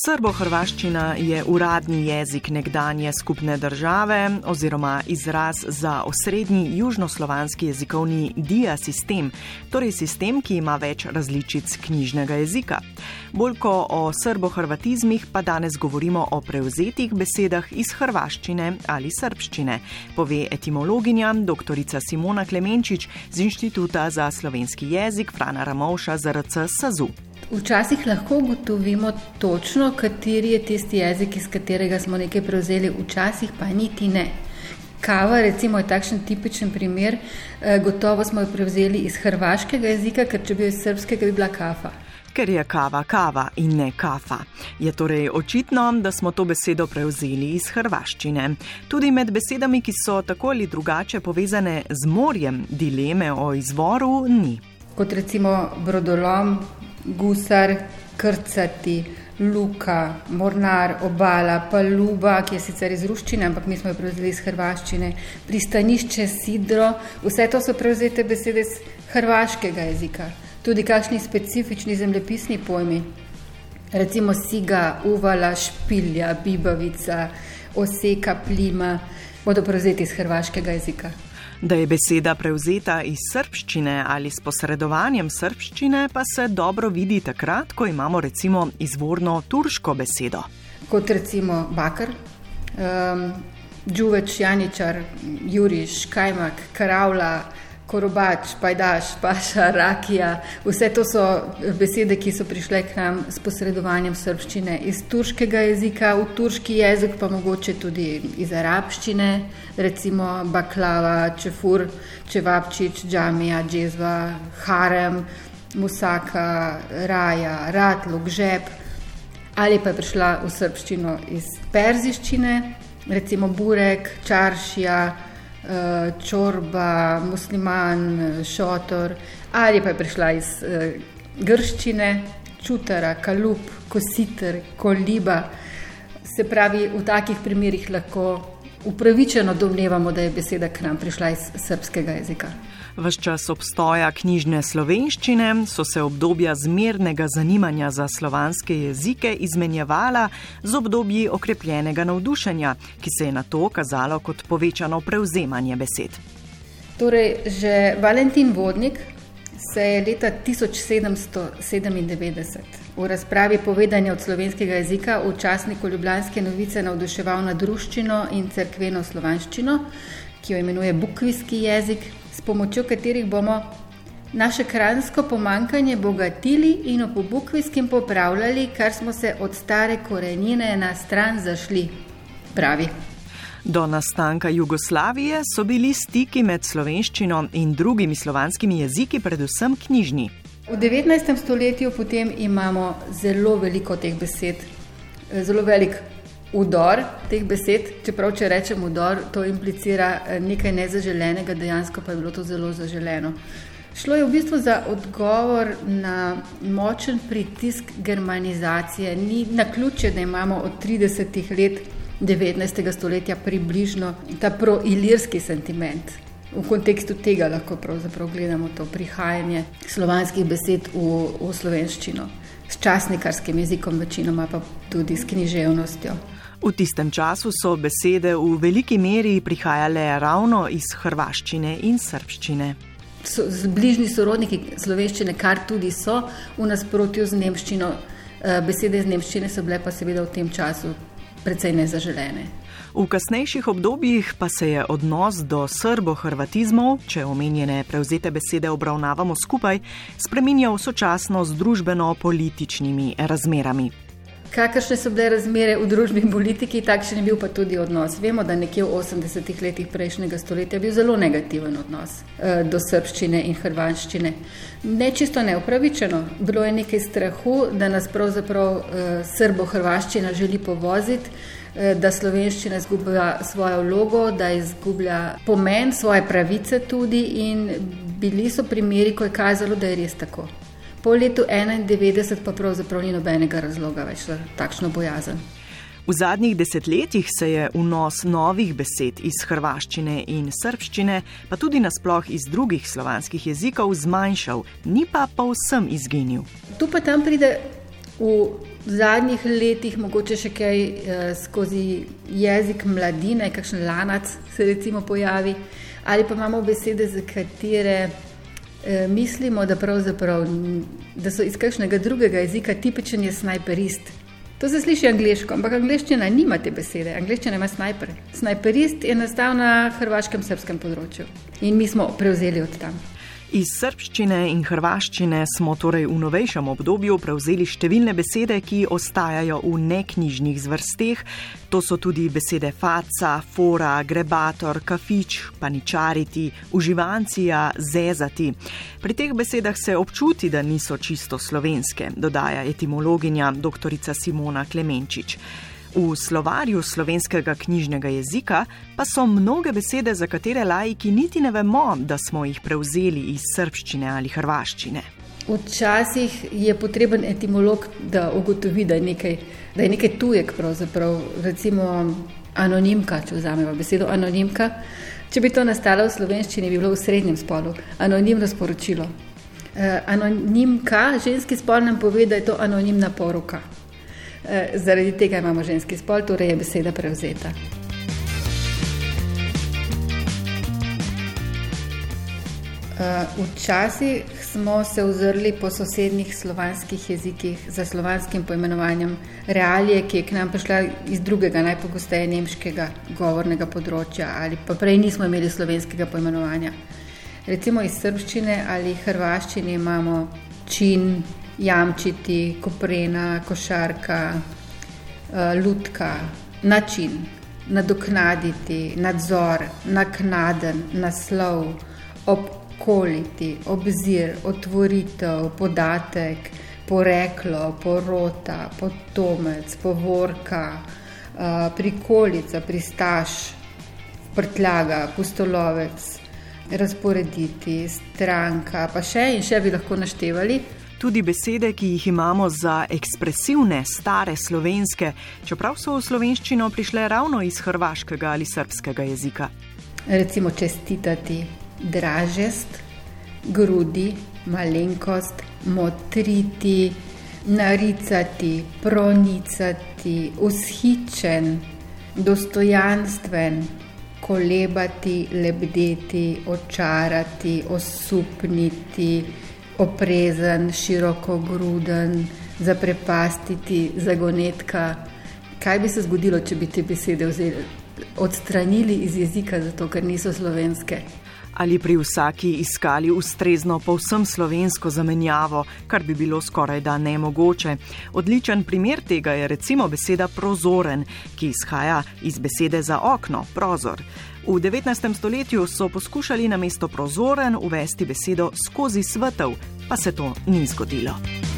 Srbo-hrvaščina je uradni jezik nekdanje skupne države oziroma izraz za osrednji južnoslovanski jezikovni dia sistem, torej sistem, ki ima več različic knjižnega jezika. Bolj ko o srbo-hrvatizmih pa danes govorimo o prevzetih besedah iz hrvaščine ali srbščine, pove etimologinja dr. Simona Klemenčič z Inštituta za slovenski jezik Frana Ramovša ZRC SAZU. Včasih lahko ugotovimo točno, kateri je tisti jezik, iz katerega smo nekaj prevzeli, včasih pa niti ne. Kava, recimo, je takšen tipičen primer. Eh, gotovo smo jo prevzeli iz hrvaškega jezika, ker če bi jo iz srpskega, bi bila kafa. Ker je kava kava in ne kafa. Je torej očitno, da smo to besedo prevzeli iz hrvaščine. Tudi med besedami, ki so tako ali drugače povezane z morjem, dileme o izvoru ni. Kot recimo brodolom, gusar, krcati, luka, mornar, obala, paluba, ki je sicer iz ruščine, ampak mi smo jo prevzeli iz hrvaščine, pristanišče, sidro, vse to so prevzete besede iz hrvaškega jezika. Tudi kakšni specifični zemljepisni pojmi, recimo siga, uvala, špilja, bibavica, oseka, plima, bodo prevzeti iz hrvaškega jezika. Da je beseda prevzeta iz srpščine ali s posredovanjem srpščine, pa se dobro vidi takrat, ko imamo recimo izvorno turško besedo. Kot recimo bakar, um, džuveč, janičar, juriš, kajmak, karavla, korobač, pajdaš, paša, rakija. Vse to so besede, ki so prišle k nam s posredovanjem srpščine iz turškega jezika, v turški jezik pa mogoče tudi iz arabščine, recimo baklava, čefur, čevapčič, džamija, džezva, harem, musaka, raja, ratluk, žep. Ali pa je prišla v srpščino iz perziščine, recimo burek, čaršija, čorba, musliman, šotor, ali pa je prišla iz uh, grščine, čutara, kalup, kositer, koliba. Se pravi, v takih primerih lahko upravičeno domnevamo, da je beseda k nam prišla iz srpskega jezika. Ves čas obstoja knjižne slovenščine so se obdobja zmernega zanimanja za slovanske jezike izmenjevala z obdobji okrepljenega navdušenja, ki se je na to kazalo kot povečano prevzemanje besed. Torej, že Valentin Vodnik se je leta 1797 v razpravi povedanja od slovenskega jezika v časniku Ljubljanske novice navduševal nad druščino in cerkveno slovanščino, ki jo imenuje bukvijski jezik, s pomočjo katerih bomo naše kransko pomankanje bogatili in po bukvijskem popravljali, kar smo se od stare korenine na stran zašli. Pravi. Do nastanka Jugoslavije so bili stiki med slovenščino in drugimi slovanskimi jeziki predvsem knjižni. V 19. stoletju potem imamo zelo veliko teh besed, zelo velik udor teh besed, čeprav če rečem udor, to implicira eh, nekaj nezaželenega, dejansko pa je bilo to zelo zaželeno. Šlo je v bistvu za odgovor na močen pritisk germanizacije. Ni na ključe, da imamo od 30 let 19. stoletja približno ta proilirski sentiment. V kontekstu tega lahko gledamo to prihajanje slovanskih besed v, v slovenščino, s časnikarskim jezikom, večinoma pa tudi s književnostjo. V tistem času so besede v veliki meri prihajale ravno iz hrvaščine in srpščine. So, bližnji sorodniki slovenščine, kar tudi so v nasprotju z nemščino, eh, besede iz nemščine so bile pa seveda v tem času precej nezaželene. V kasnejših obdobjih pa se je odnos do srbo-hrvatizmov, če omenjene prevzete besede obravnavamo skupaj, spremenjal sočasno z družbeno-političnimi razmerami. Kakršne so bile razmere v družbi in politiki, takšen je bil pa tudi odnos. Vemo, da nekje v 80-ih letih prejšnjega stoletja je bil zelo negativen odnos eh, do srpščine in hrvaščine. Ne čisto neupravičeno, bilo je nekaj strahu, da nas pravzaprav eh, srbo-hrvaščina želi povoziti. Eh, da slovenščina izgublja svojo vlogo, da izgublja pomen, svoje pravice tudi, in bili so primeri, ko je kazalo, da je res tako. Po letu 91 pa pravzaprav ni nobenega razloga več za takšno bojazen. V zadnjih desetletjih se je vnos novih besed iz hrvaščine in srpščine, pa tudi nasploh iz drugih slovanskih jezikov, zmanjšal, ni pa povsem izginil. Tu pa tam pride V zadnjih letih mogoče še kaj eh, skozi jezik mladine, kakšen lanac se recimo pojavi, ali pa imamo besede, za katere mislimo, da, da so iz kakšnega drugega jezika tipičen je snajperist. To se sliši angliško, ampak angliščina nima te besede. Angliščina ima snajper. Snajperist je nastal na hrvaškem srpskem področju in mi smo prevzeli od tam. Iz srpščine in hrvaščine smo torej v novejšem obdobju prevzeli številne besede, ki ostajajo v neknjižnih zvrsteh. To so tudi besede faca, fora, grebator, kafič, paničariti, uživancija, zezati. Pri teh besedah se občuti, da niso čisto slovenske, dodaja etimologinja dr. Simona Klemenčič. V slovarju slovenskega knjižnega jezika pa so mnoge besede, za katere laiki niti ne vemo, da smo jih prevzeli iz srpščine ali hrvaščine. Včasih je potreben etimolog, da ugotovi, da je nekaj, da je nekaj tujek. Recimo anonimka, če vzamemo besedo anonimka. Če bi to nastalo v slovenščini, bi bilo v srednjem spolu anonimno sporočilo. Eh, anonimka, ženski spol nam pove, da je to anonimna poroka. Eh, zaradi tega imamo ženski spol, torej je beseda prevzeta. Eh, včasih smo se ozrli po sosednjih slovanskih jezikih za slovanskim poimenovanjem realije, ki je k nam prišla iz drugega, najpogosteje nemškega govornega področja, ali pa prej nismo imeli slovenskega poimenovanja. Recimo iz srščine ali hrvaščine imamo čin, jamčiti, koprena, košarka, uh, lutka, način, nadoknaditi, nadzor, naknaden, naslov, obkoliti, obzir, otvoritev, podatek, poreklo, porota, potomec, povorka, uh, prikolica, pristaš, prtljaga, pustolovec. Razporediti, stranka, pa še in še bi lahko naštevali. Tudi besede, ki jih imamo za ekspresivne, stare slovenske, čeprav so v slovenščino prišle ravno iz hrvaškega ali srpskega jezika. Recimo čestitati, dražest, grudi, malenkost, motriti, naricati, pronicati, ushičen, dostojanstven, kolebati, lebdeti, očarati, osupniti oprezen, široko gruden, zaprepastiti, zagonetka. Kaj bi se zgodilo, če bi te besede vzeli, odstranili iz jezika, zato ker niso slovenske? Ali pri vsaki iskali ustrezno povsem slovensko zamenjavo, kar bi bilo skoraj da nemogoče. Odličen primer tega je recimo beseda prozoren, ki izhaja iz besede za okno, prozor. V 19. stoletju so poskušali na mesto prozoren uvesti besedo skozi svetev, pa se to ni zgodilo.